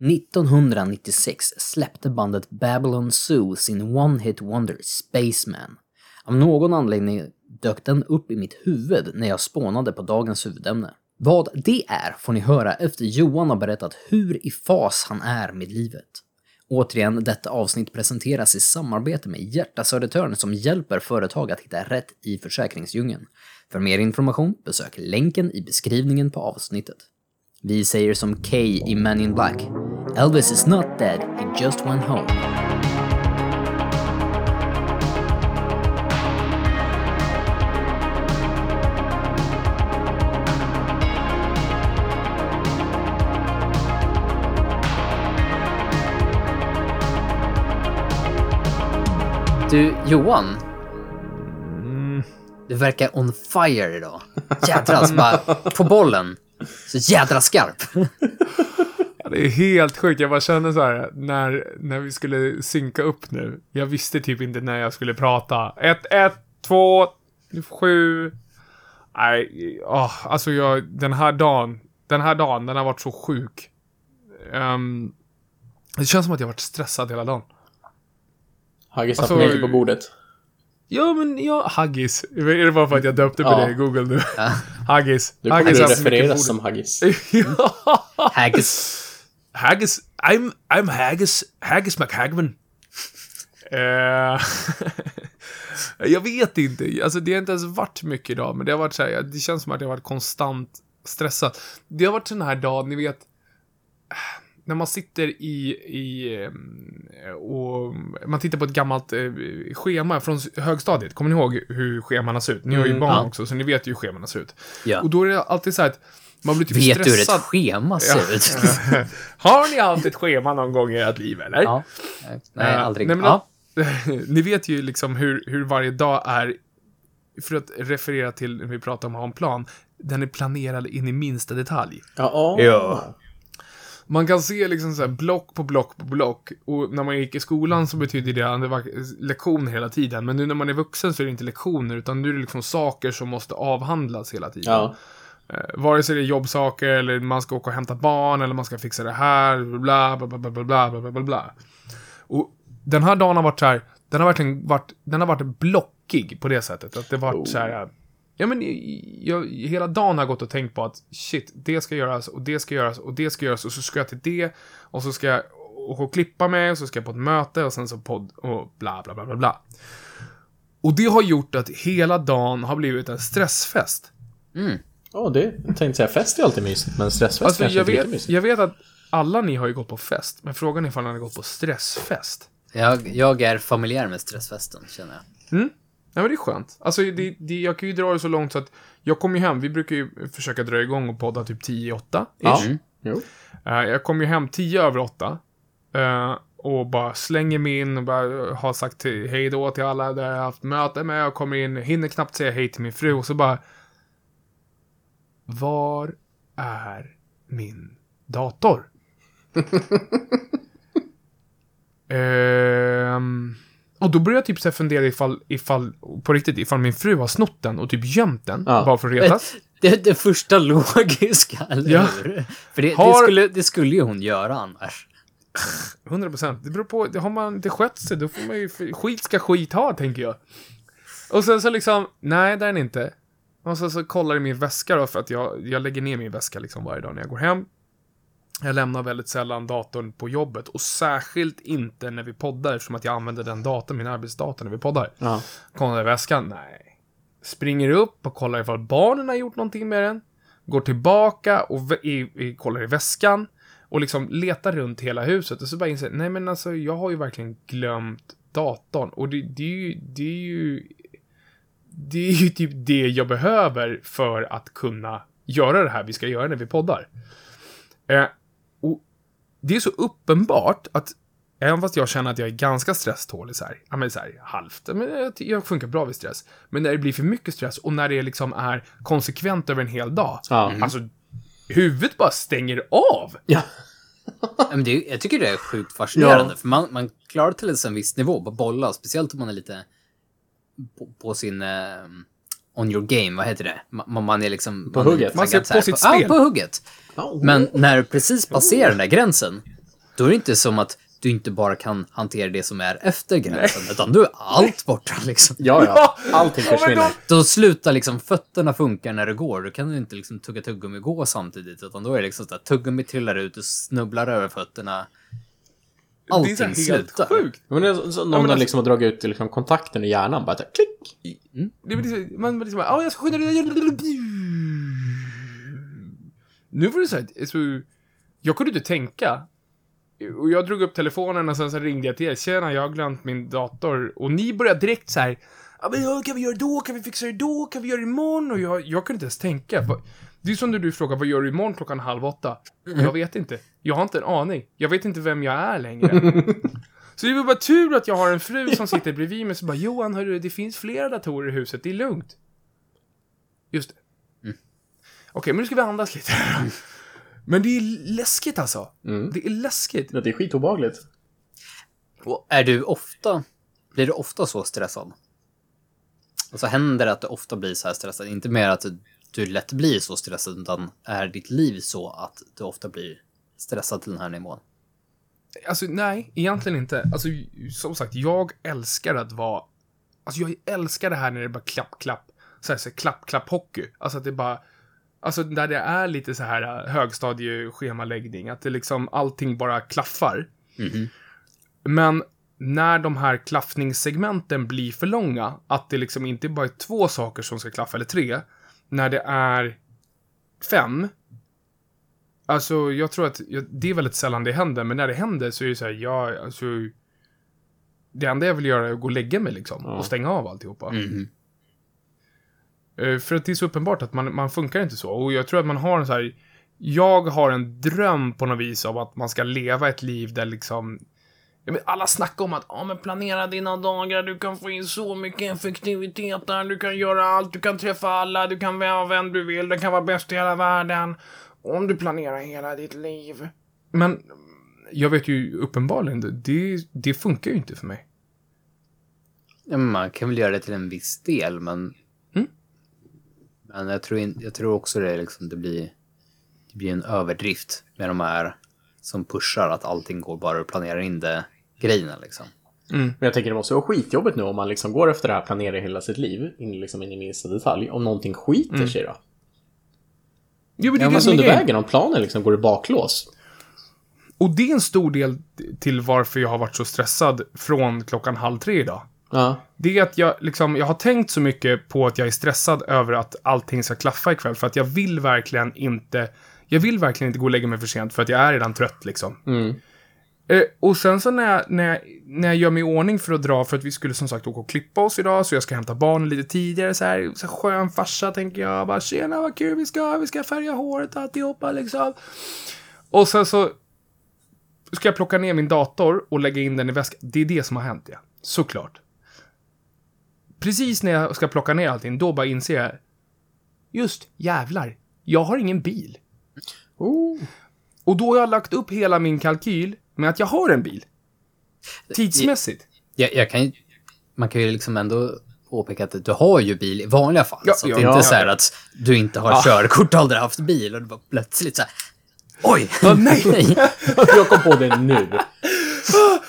1996 släppte bandet Babylon Zoo sin one-hit wonder Spaceman. Av någon anledning dök den upp i mitt huvud när jag spånade på dagens huvudämne. Vad det är får ni höra efter Johan har berättat hur i fas han är med livet. Återigen, detta avsnitt presenteras i samarbete med Hjärta Södertörn som hjälper företag att hitta rätt i försäkringsdjungeln. För mer information besök länken i beskrivningen på avsnittet. Vi säger som Kay i Men in Black. Elvis is not dead, he just went home. Du, Johan. Du verkar on fire idag. Jädras, bara på bollen. Så jädra skarp. Ja, det är helt sjukt. Jag bara känner så här, när, när vi skulle synka upp nu. Jag visste typ inte när jag skulle prata. Ett, ett, två, sju. Nej, åh, alltså jag, den här dagen, den här dagen, den har varit så sjuk. Ehm, det känns som att jag har varit stressad hela dagen. Haggis Alltså, haft mejl på bordet. Ja, men ja, Haggis. Är det bara för att jag döpte på Ja. det i Google nu? Haggis. Du kommer Haggis refereras som Haggis. ja. Haggis. Haggis, I'm, I'm Haggis, Haggis McHagman. Eh, jag vet inte, alltså det har inte ens varit mycket idag, men det har varit så här, det känns som att jag har varit konstant stressad. Det har varit sån här dag, ni vet, när man sitter i, i eh, och man tittar på ett gammalt eh, schema från högstadiet. Kommer ni ihåg hur scheman ser ut? Ni har ju Mm, barn ja. också, så ni vet ju hur scheman ser ut. Ja. Och då är det alltid så här att man blir typ Vet du hur stressad. ett schema ser ut? Har ni haft ett schema någon gång i ert liv, eller? ja. Nej, Eh, aldrig. nej, men ja. ni vet ju liksom hur, hur varje dag är, för att referera till när vi pratar om att ha en plan, den är planerad in i minsta detalj. Ja. Ja man kan se liksom så här block på block på block. Och när man gick i skolan så betydde det att det var lektioner hela tiden. Men nu när man är vuxen så är det inte lektioner utan nu är det liksom saker som måste avhandlas hela tiden. Ja. Eh, vare sig det är jobbsaker eller man ska åka och hämta barn eller man ska fixa det här. Bla, bla, bla, bla, bla, bla, bla, bla. bla. Och den här dagen har varit så här, den har verkligen varit, den har varit blockig på det sättet. Att det varit oh. så här, ja men jag, hela dagen har gått och tänkt på att shit, det ska göras och det ska göras och det ska göras och så ska jag till det och så ska jag åka och klippa mig och så ska jag på ett möte och sen så podd och bla bla bla bla bla. Och det har gjort att hela dagen har blivit en stressfest. Mm. Ja, det jag tänkte säga fest är alltid mysigt, men stressfest Alltså, kanske jag, inte vet, mysigt. jag vet att alla ni har ju gått på fest, men frågan är ifall ni har gått på stressfest. Jag, jag är familjär med stressfesten, känner jag. Ja, men det är skönt. Alltså, det, det, jag kan ju dra det så långt så att jag kommer ju hem, vi brukar ju försöka dra igång och podda typ 10 i 8 Ja. Mm. Jo. Eh, Jag kommer ju hem 10 över 8. eh, och bara slänger mig in och bara har sagt till, hej då till alla där jag har haft möte med. Och kommer in, hinner knappt säga hej till min fru och så bara... Var är min dator? Ehm, och då börjar jag typ så fundera ifall, ifall, på riktigt, ifall min fru har snott den och typ gömt den. Ja. Bara för att retas. Det är det första logiska, eller Ja. hur? För det, det, Har- skulle, det skulle ju hon göra annars. 100 procent. Det beror på, det har man inte skött sig, då får man ju, skit ska skit ha, tänker jag. Och sen så liksom, nej, det är den inte. Och så, så kollar i min väska då, för att jag, jag lägger ner min väska liksom varje dag när jag går hem. Jag lämnar väldigt sällan datorn på jobbet, och särskilt inte när vi poddar, eftersom att jag använder den datorn, min arbetsdator, när vi poddar. Ja. Kollar i väskan, nej. Springer upp och kollar ifall barnen har gjort någonting med den. Går tillbaka och i, i, kollar i väskan. Och liksom letar runt hela huset. Och så bara inser nej men alltså jag har ju verkligen glömt datorn. Och det, det är ju, det är ju, det är ju typ det jag behöver för att kunna göra det här vi ska göra när vi poddar. Eh, det är så uppenbart att Även fast jag känner att jag är ganska stresstålig så här, ja men så här halvt, men jag, jag funkar bra vid stress. Men när det blir för mycket stress och när det liksom är konsekvent över en hel dag, Ja. alltså huvudet bara stänger av. Ja. Men det, jag tycker det är sjukt fascinerande, Ja. för man, man klarar till en viss nivå, bara bolla, speciellt om man är lite på, på sin... eh, on your game, vad heter det? Man, man är liksom... På man hugget. Man ser så här på sitt Ja, spel. på hugget. Ja. Men när du precis passerar den där gränsen, Då är det inte som att du inte bara kan hantera det som är efter gränsen, utan då är allt borta liksom. Ja, ja. Allting Ja, försvinner. då- Då slutar liksom fötterna funka när du går. Då kan du inte liksom tugga tuggummi och gå samtidigt, utan då är det liksom så att tuggummi trillar ut, du snubblar över fötterna. Det är så Allting här helt slutar. sjukt. Men det är så, så någon men har alltså- liksom har dragit ut liksom kontakten i hjärnan. Bara så här, klick! Det blir liksom, man blir liksom, ja, jag ska skynda dig. Nu får du säga, så, jag kunde inte tänka. Och jag drog upp telefonen och sen så ringde jag till er. Tjena, jag har glömt min dator. Och ni började direkt så här. Ja, men ja, kan vi göra det då? Kan vi fixa det då? Kan vi göra det imorgon? Och jag, jag kunde inte ens tänka. Det är som när du frågar, vad gör du imorgon klockan halv åtta? Jag vet inte. Jag har inte en aning. Jag vet inte vem jag är längre. Så det var bara tur att jag har en fru som sitter bredvid mig och så bara Johan, hörru, det finns flera datorer i huset, det är lugnt. Just det. Okej, men nu ska vi andas lite. men det är läskigt alltså. Mm. Det är läskigt. Ja, det är skitobehagligt. Och är du ofta, blir du ofta så stressad? Alltså händer det att du ofta blir så här stressad? Inte mer att du lätt blir så stressad, utan är ditt liv så att du ofta blir stressad till den här nivån? Alltså, nej, egentligen inte. Alltså, som sagt, jag älskar att vara... Alltså, jag älskar det här när det bara klapp, klapp. Så här, så här, klapp, klapp hockey. Alltså, att det bara... Alltså, där det är lite så här äh, högstadieschemaläggning. Att det liksom, allting bara klaffar. Mhm. Men när de här klaffningssegmenten blir för långa, att det liksom inte bara är två saker som ska klaffa, eller tre. När det är fem. Alltså, jag tror att ja, det är väldigt sällan det händer, men när det händer så är det så här, ja, alltså. Det enda jag vill göra är att gå och lägga mig liksom, Ja. och stänga av alltihopa. Mhm. Eh, För att det är så uppenbart att man, man funkar inte så. Och jag tror att man har en så här... Jag har en dröm på något vis av att man ska leva ett liv där liksom... Alla snackar om att ja, men planera dina dagar, du kan få in så mycket effektivitet där, du kan göra allt, du kan träffa alla, du kan vara vem du vill, du kan vara bäst i hela världen. Om du planerar hela ditt liv. Men jag vet ju uppenbarligen, det- det, funkar ju inte för mig. Ja, men man kan väl göra det till en viss del, men... Mm. Men jag tror, in, jag tror också det, är liksom, det, blir, det blir en överdrift med de här som pushar att allting går bara att planera in det grejerna liksom. Men jag tänker det måste vara skitjobbigt nu om man liksom går efter det här planerar hela sitt liv, in, liksom in i minsta detalj. Om någonting skiter sig då? Jo, men det Ja, är det men som under grejen. vägen, om planen liksom går i baklås. Och det är en stor del till varför jag har varit så stressad från klockan halv tre idag. Ja. Det är att jag, liksom, jag har tänkt så mycket på att jag är stressad över att allting ska klaffa ikväll. För att jag vill verkligen inte, jag vill verkligen inte gå och lägga mig för sent för att jag är redan trött liksom. Mm. Eh, och sen så när jag, när, jag, när jag gör mig i ordning för att dra, för att vi skulle som sagt åka och klippa oss idag, så jag ska hämta barnen lite tidigare, så här, så här skön farsa tänker jag. Bara tjena vad kul vi ska, vi ska färga håret och alltihopa liksom. Och sen så ska jag plocka ner min dator och lägga in den i väskan. Det är det som har hänt, ja. Såklart. Precis när jag ska plocka ner allting, då bara inser jag, just jävlar, jag har ingen bil. Oh. Och då har jag lagt upp hela min kalkyl med att jag har en bil. Tidsmässigt. Jag, jag kan ju, man kan ju liksom ändå påpeka att du har ju bil i vanliga fall. Ja, så ja, det är inte ja. så här att du inte har Ja. körkort och aldrig haft bil och du bara plötsligt så här, Oj! Ja, nej. jag kom på det nu.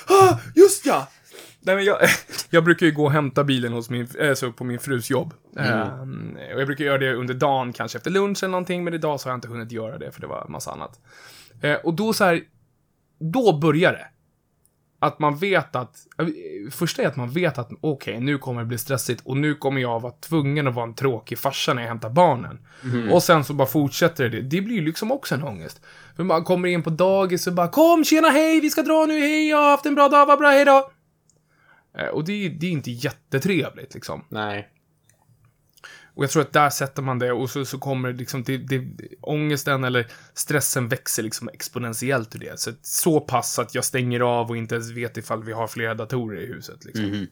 Ah, just ja! Nej, men jag, jag brukar ju gå och hämta bilen hos min, alltså på min frus jobb. Ehm, och jag brukar göra det under dagen, kanske efter lunch eller någonting, men idag så har jag inte hunnit göra det för det var massa annat. Eh, och då så här, då börjar det. Att man vet att, eh, första är att man vet att okej, nu kommer det bli stressigt och nu kommer jag vara tvungen att vara en tråkig farsa när jag hämtar barnen. Och sen så bara fortsätter det. Det blir ju liksom också en ångest. För man kommer in på dagis och bara kom, tjena, hej, vi ska dra nu, hej, jag har haft en bra dag, vad bra, hej då. Eh, Och det, är- det är inte jättetrevligt liksom. Nej. Och jag tror att där sätter man det och så, så kommer liksom, det, det, ångesten eller stressen växer liksom exponentiellt ur det. Så, så pass att jag stänger av och inte ens vet ifall vi har flera datorer i huset liksom. Mhm.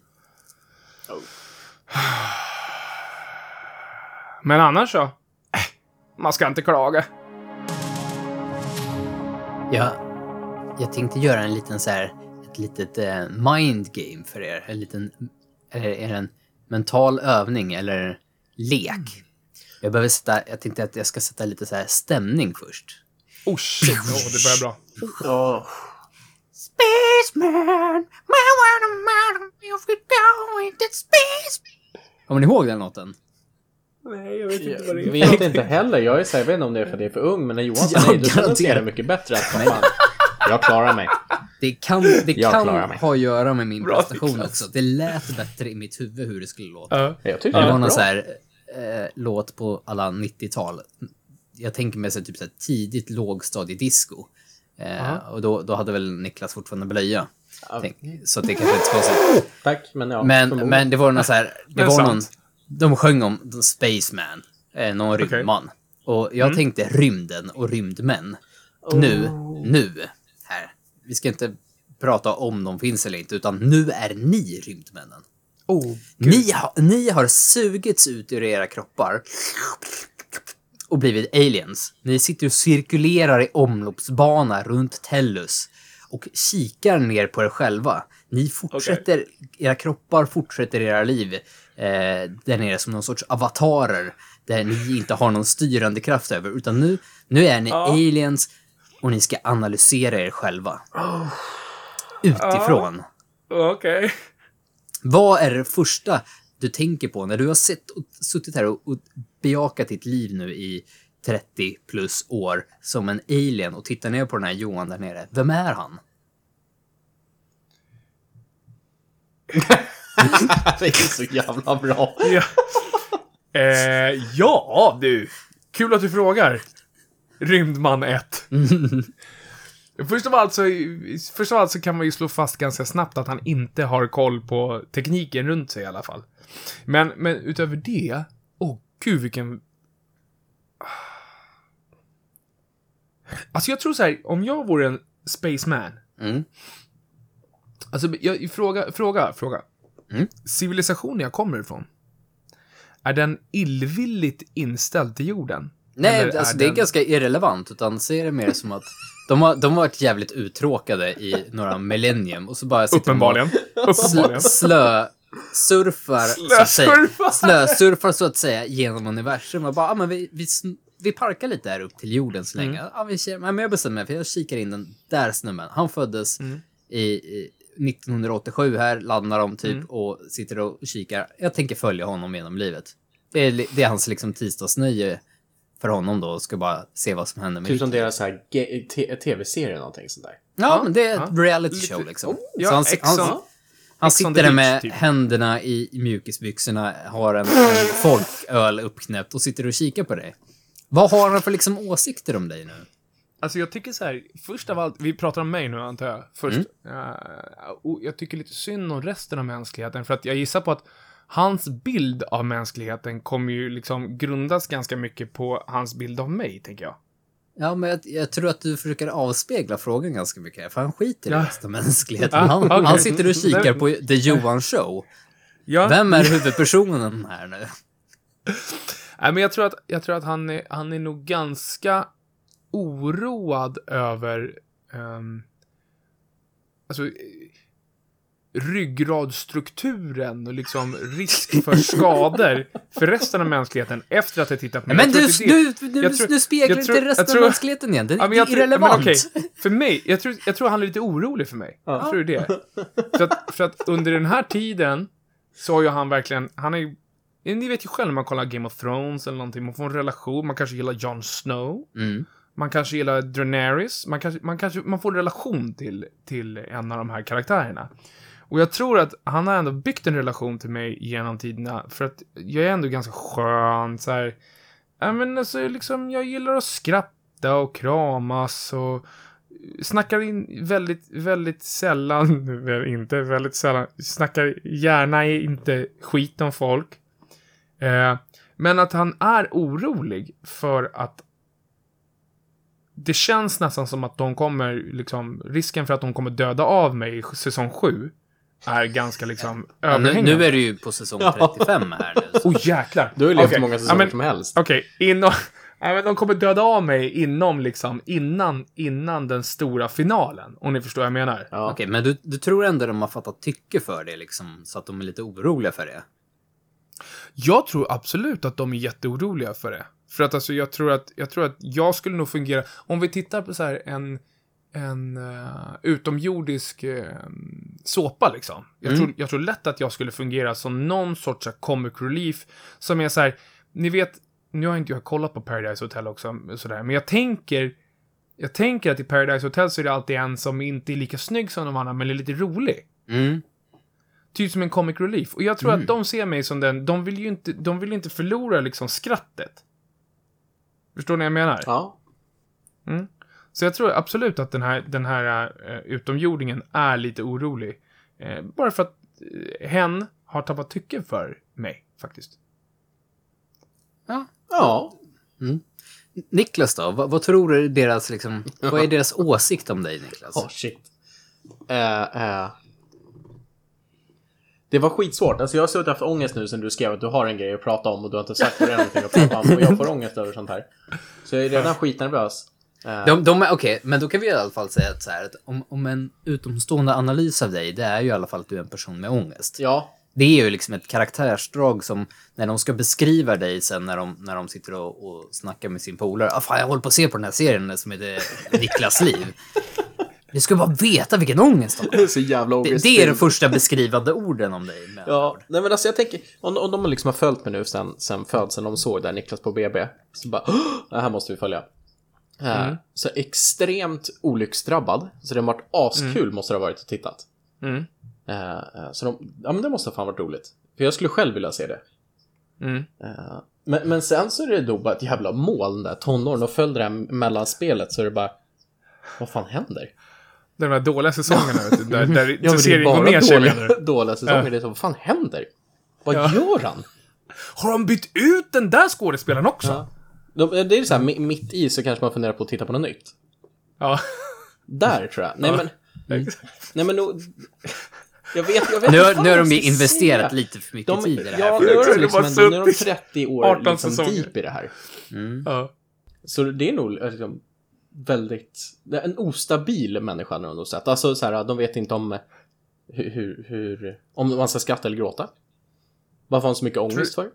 Men annars så, äh, man ska inte klaga. Jag, jag tänkte göra en liten så här, ett litet eh, mind game för er. En liten, eller är det en mental övning eller lek. Mm. Jag behöver sätta, jag tänkte att jag ska sätta lite så här stämning först. Oh shit, oh, det börjar bra. Spaceman, my one oh, man, oh, if we go into space. Kommer ni ihåg den låten? Nej, jag vet inte vad det är. Jag vet inte heller. Jag är så här, jag vet inte om det är för att jag är för ung, men när Johan säger det, då ser det mycket bättre. Att, fan, jag klarar mig. Det kan, det jag kan ha att göra med min bra, prestation också. Det lät bättre i mitt huvud hur det skulle låta. Uh, jag tyckte det var någon så här eh, låt på alla 90-tal. Jag tänker mig så typ så här, tidigt lågstadiedisco. Eh, och då, då hade väl Niklas fortfarande blöja. Tänk, så det kanske inte var så. Tack, men ja. Men, men det var någon så här, det var sant. någon, de sjöng om Spaceman, eh, någon rymdman. Och jag tänkte rymden och rymdmän. Nu, nu, här. Vi ska inte prata om de finns eller inte, utan nu är ni rymdmännen. Oh, Ni, ha, ni har sugits ut ur era kroppar och blivit aliens. Ni sitter och cirkulerar i omloppsbana runt Tellus och kikar ner på er själva. Ni fortsätter, era kroppar fortsätter era liv eh, där nere som någon sorts avatarer där ni inte har någon styrande kraft över, utan nu, nu är ni aliens och ni ska analysera er själva. Utifrån. okej. Vad är det första du tänker på när du har sett och suttit här och, och bejakat ditt liv nu i 30 plus år som en alien och tittar ner på den här Johan där nere? Vem är han? det är så jävla bra. Ja. Eh, ja, du. Kul att du frågar. Rymdman 1. Först av, allt så, först av allt så kan man ju slå fast ganska snabbt att han inte har koll på tekniken runt sig i alla fall. Men, men utöver det, åh gud vilken... Alltså jag tror så här, om jag vore en spaceman. Mm. Alltså, jag, fråga, fråga, fråga. Mm. Civilisationen jag kommer ifrån. Är den illvilligt inställd till jorden? Nej, Eller alltså är det är den- ganska irrelevant, utan se det mer som att de har, de har varit jävligt uttråkade i några millennium och så bara sitter Uppenbarligen. de och Uppenbarligen. sl, slö surfar, så att säga, Slösurfar. slösurfar så att säga genom universum och bara, ah, men vi, vi, vi parkar lite här upp till jorden så länge. Mm. Ja, vi, kör- men jag bestämmer mig för jag kikar in den där snubben. Han föddes Mm. i, i 1987 här, landar de typ Mm. och sitter och kikar. Jag tänker följa honom genom livet. Det är, det är hans liksom tisdagsnöje för honom då, och ska bara se vad som händer med Typ som deras tv-serie eller någonting sånt där. Ja, men det är ett ja. reality Lite- show liksom. Oh, ja, så han, han, han on sitter där med typ. händerna i mjukisbyxorna, har en, en folköl uppknäppt och sitter och kikar på dig. Vad har han för liksom åsikter om dig nu? Alltså jag tycker så här, först av allt, vi pratar om mig nu antar jag, först. Eh, och jag tycker lite synd om resten av mänskligheten, för att jag gissar på att hans bild av mänskligheten kommer ju liksom grundas ganska mycket på hans bild av mig, tänker jag. Ja, men jag, jag tror att du försöker avspegla frågan ganska mycket, för han skiter i Ja. resten av mänskligheten. Ah, Han, okej. han sitter och kikar på The Johan Show. Ja, Vem är huvudpersonen här nu? Nej, men jag tror att, jag tror att han, är, han är nog ganska oroad över... Um, alltså, ryggradsstrukturen och liksom risk för skador för resten av mänskligheten efter att ha tittat på mig. Men Jag du, det det- du, jag tror- du speglar jag inte resten jag tror- av mänskligheten igen. Det, Ja, det jag är irrelevant. Men okej, för mig, jag tror, jag tror han är lite orolig för mig. Jag tror det det. För att, för att under den här tiden så har ju han verkligen, han är ju, ni vet ju själv när man kollar Game of Thrones eller någonting, man får en relation, man kanske gillar Jon Snow, Mm. man kanske gillar Daenerys, man kanske, man kanske, man får en relation till, till en av de här karaktärerna. Och jag tror att han har ändå byggt en relation till mig genom tiderna, för att jag är ändå ganska skön, så här. Ja, men alltså, liksom, jag gillar att skratta och kramas och snackar in väldigt, väldigt sällan, inte väldigt sällan, snackar gärna inte skit om folk. Eh, men att han är orolig för att det känns nästan som att de kommer, liksom, risken för att de kommer döda av mig i säsong 7 är ganska liksom Ja, nu, överhängande. nu är du ju på säsong 35 här nu. så- Oh jäklar! Du har ju levt hur många Ja, säsonger men- som helst. Okej, inom... Ja, men de kommer döda av mig inom liksom, innan, innan den stora finalen. Om ni förstår vad jag menar. Ja. Okej, men du, du tror ändå de har fattat tycke för det liksom, så att de är lite oroliga för det? Jag tror absolut att de är jätteoroliga för det. För att alltså, jag tror att, jag tror att jag skulle nog fungera, om vi tittar på så här en, en uh, utomjordisk uh, såpa liksom. Jag, tror, jag tror lätt att jag skulle fungera som någon sorts comic relief som är så här, ni vet, nu har inte jag kollat på Paradise Hotel också, sådär, men jag tänker, jag tänker att i Paradise Hotel så är det alltid en som inte är lika snygg som de andra, men är lite rolig. Mm. Typ som en comic relief. Och jag tror att de ser mig som den, de vill ju inte, de vill inte förlora liksom skrattet. Förstår ni vad jag menar? Ja. Så jag tror absolut att den här, den här uh, utomjordingen är lite orolig. Eh, bara för att uh, hen har tappat tycke för mig, faktiskt. Ja. Ja. Niklas då? Vad, vad tror du deras, liksom, vad är deras åsikt om dig, Niklas? Oh, shit. Det var skitsvårt. Alltså jag har suttit och haft ångest nu sen du skrev att du har en grej att prata om och du har inte sagt vad det är någonting att prata om. Och jag får ångest över sånt här. Så jag är redan skitnervös. De, de, Okej, men då kan vi i alla fall säga att, så här, att om, om en utomstående analys av dig, det är ju i alla fall att du är en person med ångest. Ja. Det är ju liksom ett karaktärsdrag som, när de ska beskriva dig sen när de, när de sitter och, och snackar med sin polare. Ah, fan, jag håller på att se på den här serien som heter Niklas liv. Du ska bara veta vilken ångest de har. Det är så jävla Det, ångest. det är de första beskrivande orden om dig. Ja, ord. nej men alltså jag tänker, om, om de liksom har följt mig nu sen, sen födseln, de såg där Niklas på BB, så bara, "Åh, det här måste vi följa. Eh, Så extremt olycksdrabbad, så det har varit askul måste det ha varit och tittat. Mm. Eh, eh, så de, ja men det måste ha fan varit roligt. För jag skulle själv vilja se det. Mm. Men, men sen så är det då bara ett jävla moln där, tonåren, och följde det här mellanspelet så är det bara, vad fan händer? De där dåliga säsongerna, vet du, där, där Ja, serien går ner sig. dåliga, dåliga säsonger, Ja. det är så, vad fan händer? Vad Ja. gör han? Har de bytt ut den där skådespelaren också? Ja. De- Det är så här, mi- mitt i så kanske man funderar på att titta på något nytt. Ja. Där tror jag. Nej Ja. men, nej men nog... Jag vet, jag vet Nu, har- nu har de ju investerat säga. lite för mycket De, tid i det här. ja, nu har de, liksom ändå, nu är de suttit 30 år 18 liksom säsonger. deep i det här. ja. Så det är nog eh, liksom väldigt... En ostabil människa har de nog sett. Alltså så här, de vet inte om hur, hur, hur... Om man ska skratta eller gråta. Varför har de så mycket ångest för?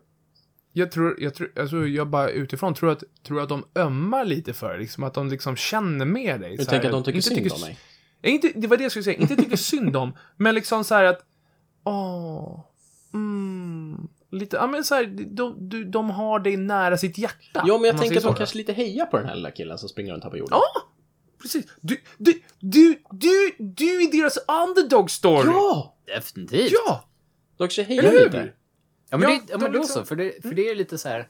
Jag tror, jag tror, alltså jag bara utifrån tror att, tror att de ömmar lite för liksom att de liksom känner med dig. Du så tänker att de tycker inte synd om mig? Inte, det var det jag skulle säga, inte tycker synd om, men liksom så här att, åh, mm, lite, ja men så här, de, de, de har dig nära sitt hjärta. Ja, men jag tänker att de kanske lite hejar på den här lilla killen som springer runt här på jorden. Ja, precis. Du, du, du, du, du är deras underdog story. Ja! Definitivt. Ja! De kanske hejar lite. Ja, men, Ja, det, ja, men då liksom- så. För det, för det är lite så här...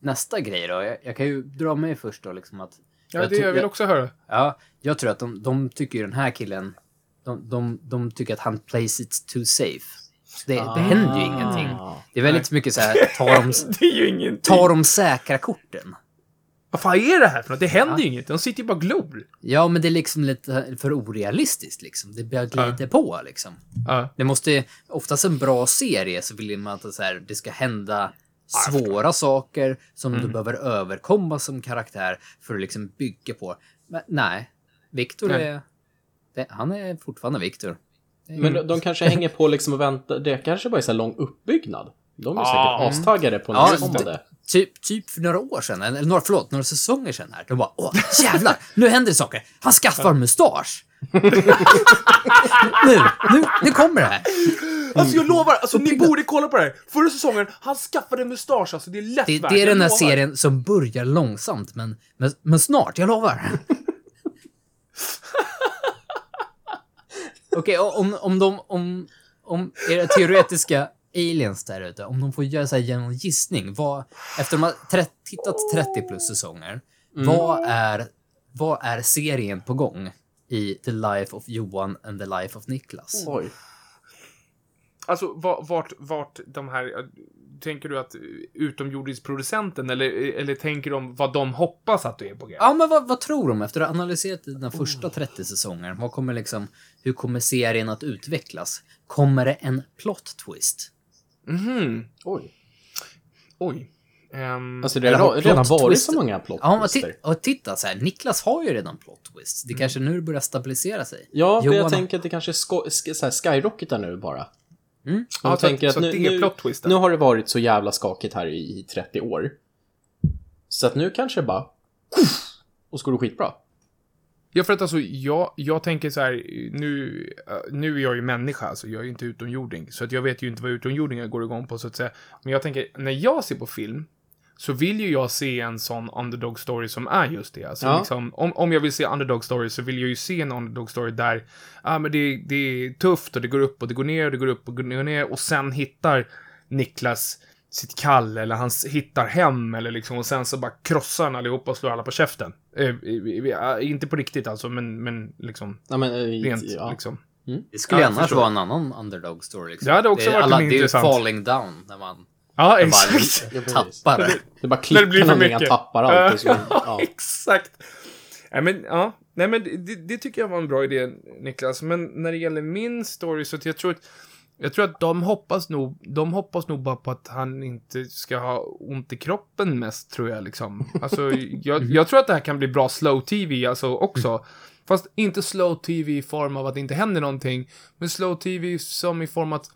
Nästa grej då. Jag, jag kan ju dra mig först då liksom att... Ja, jag det jag vill också höra. Ja, jag tror att de, de tycker ju den här killen... De, de, de tycker att han plays it too safe. Det, det händer ju ingenting. Det är väldigt mycket så här, ta de, Det är ju ingenting. ta de säkra korten. Vad fan är det här för något? Det händer ju inget. De sitter ju bara och glor. Ja, men det är liksom lite för orealistiskt liksom. Det bara glider på liksom. Ja. Det måste, oftast en bra serie så vill man att så här, det ska hända svåra saker som du behöver överkomma som karaktär för att liksom bygga på. Men nej, Viktor är... Det, han är fortfarande Viktor. Men de, de kanske hänger på liksom och väntar. Det kanske bara är så här lång uppbyggnad. De är Ja. säkert astaggade på Ja, nästkommande. Typ, typ för några år sedan, eller några, förlåt, några säsonger sedan här. De bara, åh, jävlar, nu händer det saker. Han skaffar mustasch. nu, nu, nu kommer det här. Alltså jag lovar, alltså ni borde kolla på det här. Förra säsongen, han skaffade mustasch, alltså det är lätt Det, värt, det är den här lovar. serien som börjar långsamt, men, men, men snart, jag lovar. Okej, och om, om de, om, om era teoretiska aliens där ute, om de får göra så här genom gissning, vad, efter de har tittat 30 plus säsonger, vad är, vad är serien på gång i The Life of Johan and The Life of Niklas? Oj. Alltså va- vart, vart de här... Tänker du att utomjordingsproducenten eller, eller tänker de vad de hoppas att du är på G? Ja, men vad, vad tror de efter att ha analyserat den första 30 säsongen? Vad kommer liksom, hur kommer serien att utvecklas? Kommer det en plot twist? Mhm. Oj. Oj. Ehm, Alltså det har redan varit twist- så många plot Ja, och, titta så här, Niklas har ju redan plot twist. Det kanske nu börjar stabilisera sig. Ja, för jag Johan- tänker att det kanske sko- sk- så skyrocketar nu bara. Mm. Ja, så att- tänker att, så att nu, det är nu, nu har det varit så jävla skakigt här i, i 30 år. Så att nu kanske det bara... Och så går det skitbra. Ja, för att alltså, jag, jag tänker så här, nu, eh, nu är jag ju människa, alltså jag är ju inte utomjording, så att jag vet ju inte vad utomjordingar går igång på, så att säga. Men jag tänker, när jag ser på film, så vill ju jag se en sån underdog story som är just det. Alltså, Ja. liksom, om, om jag vill se underdog story så vill jag ju se en underdog story där, ah, men det, det är tufft och det går upp och det går ner och det går upp och det går ner och sen hittar Niklas sitt kall eller han hittar hem eller liksom och sen så bara krossar han allihopa och slår alla på käften. Eh, eh, eh, inte på riktigt alltså, men, men liksom Ja, men, eh, rent ja. liksom. Det skulle Ja, annars vara en annan underdog story. Liksom. Det hade också är varit alla, mer Det är ju intressant. falling down när man Ja, bara exakt. Precis. tappar det. Det bara det klickar blir för mycket. tappar allt. Så, Ja, exakt. Nej, men, ja. Nej, men det, det tycker jag var en bra idé, Niklas. Men när det gäller min story så att jag tror att jag tror att de hoppas nog, de hoppas nog bara på att han inte ska ha ont i kroppen mest, tror jag liksom. Alltså, jag, jag tror att det här kan bli bra slow TV, alltså också. Fast inte slow TV i form av att det inte händer någonting, men slow TV som i form att,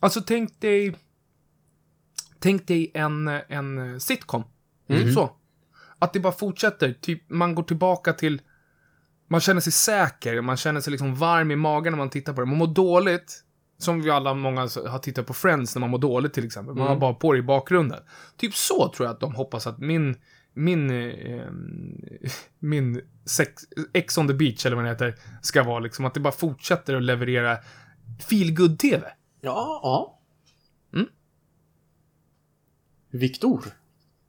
alltså tänk dig, tänk dig en, en sitcom. Typ så. Att det bara fortsätter. Typ, man går tillbaka till... Man känner sig säker, man känner sig liksom varm i magen när man tittar på det. Man mår dåligt. Som vi alla, många har tittat på Friends när man mår dåligt till exempel. Man har bara på det i bakgrunden. Typ så tror jag att de hoppas att min, min, eh, min sex, X on the beach, eller vad det heter, ska vara liksom. Att det bara fortsätter att leverera feel good tv ja, ja. Mm. Viktor.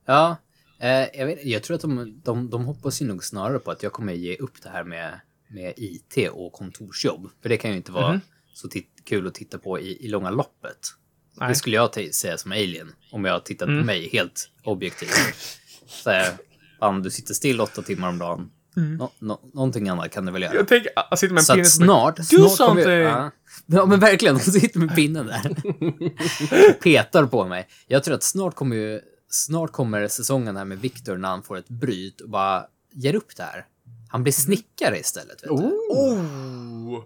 Ja, eh, jag, vet, jag tror att de, de, de hoppas ju nog snarare på att jag kommer ge upp det här med, med IT och kontorsjobb. För det kan ju inte vara Mhm. så tit- kul att titta på i, i långa loppet. Nej. Det skulle jag t- säga som alien, om jag tittat Mm. på mig helt objektivt. Så här, fan, du sitter still åtta timmar om dagen. Nå, nå, någonting annat kan du väl göra? Mm. Jag tänker, jag sitter med en Så pinne snart... Do snart something! jag, ja. ja, men verkligen. De sitter med pinnen där. Petar på mig. Jag tror att snart kommer ju... Snart kommer säsongen här med Victor när han får ett bryt och bara ger upp det här. Han blir snickare istället. Vet du? Oh. Oh!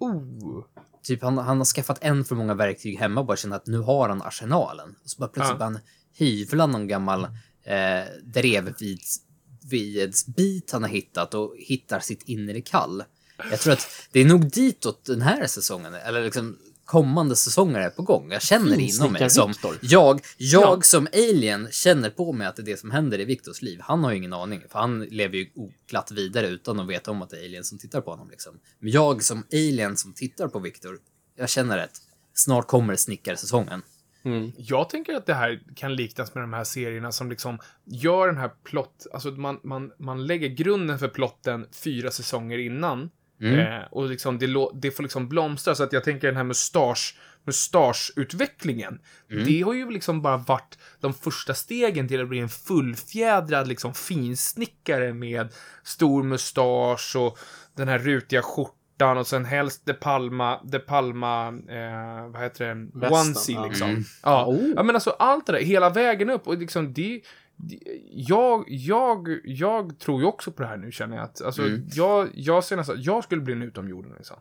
Oh! Typ han, han har skaffat en för många verktyg hemma och bara känner att nu har han arsenalen. Och så bara plötsligt Ja. han hyvla någon gammal eh, drevvidsbit han har hittat och hittar sitt inre kall. Jag tror att det är nog ditåt den här säsongen, eller liksom kommande säsonger är på gång. Jag känner det inom mig som... Jag, jag Ja. som alien känner på mig att det är det som händer i Viktors liv. Han har ju ingen aning, för han lever ju oglatt vidare utan att veta om att det är alien som tittar på honom. Liksom. Men jag som alien som tittar på Viktor, jag känner att snart kommer snickarsäsongen. Mm. Jag tänker att det här kan liknas med de här serierna som liksom gör den här plott, alltså man, man, man lägger grunden för plotten fyra säsonger innan. Mm. Eh, och liksom det, det får liksom blomstra, så att jag tänker den här mustasch, mustaschutvecklingen. Det har ju liksom bara varit de första stegen till att bli en fullfjädrad liksom finsnickare med stor mustasch och den här rutiga skjortan och sen helst De Palma, De Palma, eh, vad heter det, onesie ja. liksom. Mm. Ja. Oh. ja, men alltså allt det där, hela vägen upp och liksom det, det jag, jag, jag tror ju också på det här nu känner jag att, alltså Mm. jag, jag ser nästan, jag skulle bli en utomjording liksom.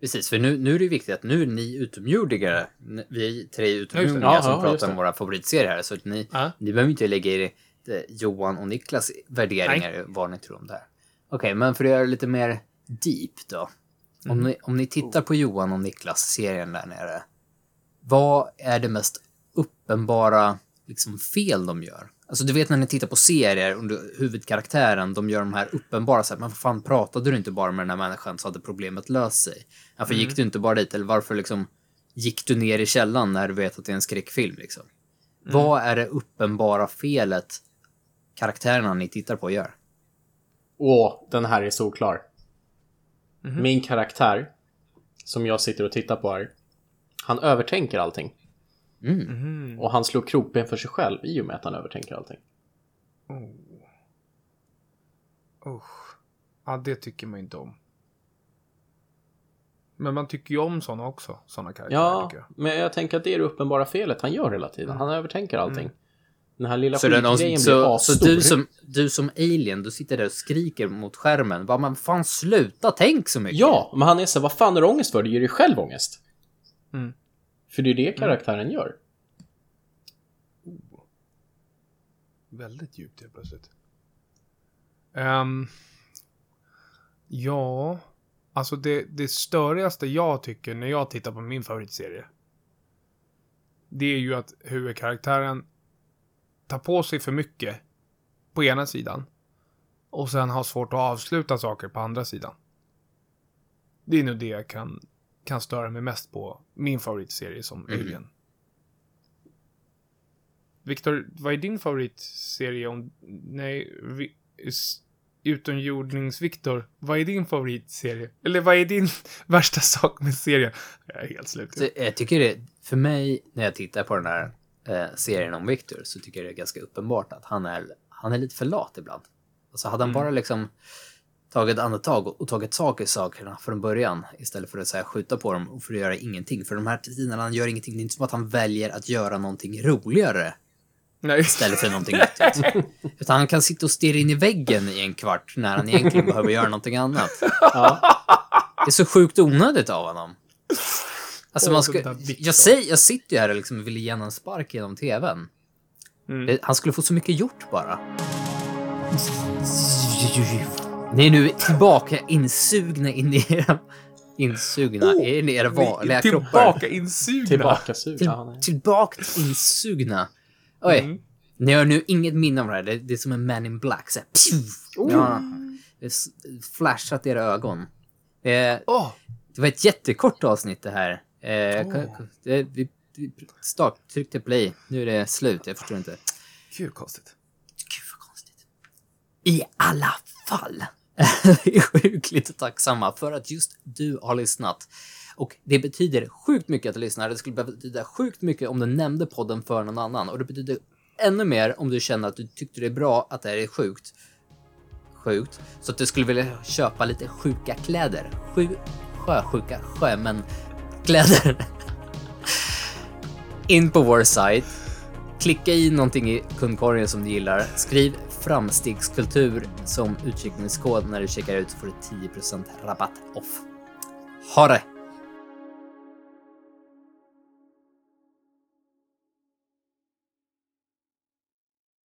Precis, för nu, nu är det viktigt att nu är ni utomjordingar, vi är tre utomjordingar Ja, som ja, pratar om våra favoritserier här, så att ni, Ja. ni behöver inte lägga er eh, Johan och Niklas värderingar, vad ni tror om det här. Okej, men för att göra det lite mer deep då. Om, ni, om ni tittar på Johan och Niklas-serien där nere, vad är det mest uppenbara liksom, fel de gör? Alltså du vet när ni tittar på serier under huvudkaraktären, de gör de här uppenbara så här, men vad fan pratade du inte bara med den här människan så hade problemet löst sig? Varför gick du inte bara dit? Eller varför liksom gick du ner i källan när du vet att det är en skräckfilm liksom? Vad är det uppenbara felet karaktärerna ni tittar på gör? Åh, den här är solklar. Mhm. Min karaktär, som jag sitter och tittar på här, han övertänker allting. Mm. Mhm. Och han slår krokben för sig själv i och med att han övertänker allting. Usch. Ja, det tycker man inte om. Men man tycker ju om såna också, såna karaktärer Ja, jag. men jag tänker att det är det uppenbara felet han gör hela tiden. Han övertänker allting. Den här lilla Så, skitgrejen blir så, asstor. så du, som, du som alien, du sitter där och skriker mot skärmen. Bara, men fan sluta, tänk så mycket. Ja, men han är så vad fan har du ångest för? Du ger dig själv ångest. Mm. För det är det karaktären gör. Väldigt djupt helt plötsligt. Ehm, Ja, alltså det, det störigaste jag tycker när jag tittar på min favoritserie. Det är ju att huvudkaraktären tar på sig för mycket på ena sidan. Och sen har svårt att avsluta saker på andra sidan. Det är nog det jag kan, kan störa mig mest på min favoritserie som Mhm. Alien. Viktor, vad är din favoritserie om... Nej, vi, utomjordnings-Viktor. Vad är din favoritserie? Eller vad är din värsta sak med serien? Jag är helt slut. Så jag tycker det, för mig, när jag tittar på den här eh, serien om Victor, så tycker jag det är ganska uppenbart att han är, han är lite för lat ibland. Alltså hade han bara liksom tagit andetag och, tagit tag i sakerna från början istället för att så här, skjuta på dem och för att göra ingenting. För de här tiderna han gör ingenting, det är inte som att han väljer att göra någonting roligare Nej. istället för någonting nyttigt. Utan han kan sitta och stirra in i väggen i en kvart när han egentligen behöver göra någonting annat. Ja. Det är så sjukt onödigt av honom. Alltså man ska, jag, säger, jag sitter ju här och liksom vill ge honom en spark genom tvn. Mm. Det- Han skulle få så mycket gjort bara. Ni är nu tillbaka insugna in i era... Insugna Oh, in i era vanliga kroppar. Tillbaka insugna. Tillbaka sug. Till, tillbaka insugna. Oj, Mm. ni har nu inget minne av det här. Det, det är som en man in black. Så här, pju! ja, det flashat i era ögon. Eh, Åh, det var ett jättekort avsnitt det här. Eh, ka- det, vi, vi start, tryckte play. Nu är det slut. Jag förstår inte. gud konstigt. Gud vad konstigt. I alla fall. Vi är sjukligt tacksamma för att just du har lyssnat. Och det betyder sjukt mycket att du lyssnar. Det skulle betyda sjukt mycket om du nämnde podden för någon annan. Och det betyder ännu mer om du känner att du tyckte det är bra att det här är sjukt. Sjukt. Så att du skulle vilja köpa lite sjuka kläder. Sju sjösjuka sjömän kläder. In på vår sajt. Klicka i någonting i kundkorgen som du gillar. Skriv framstegskultur som utcheckningskod när du checkar ut får du 10% rabatt off. Ha det!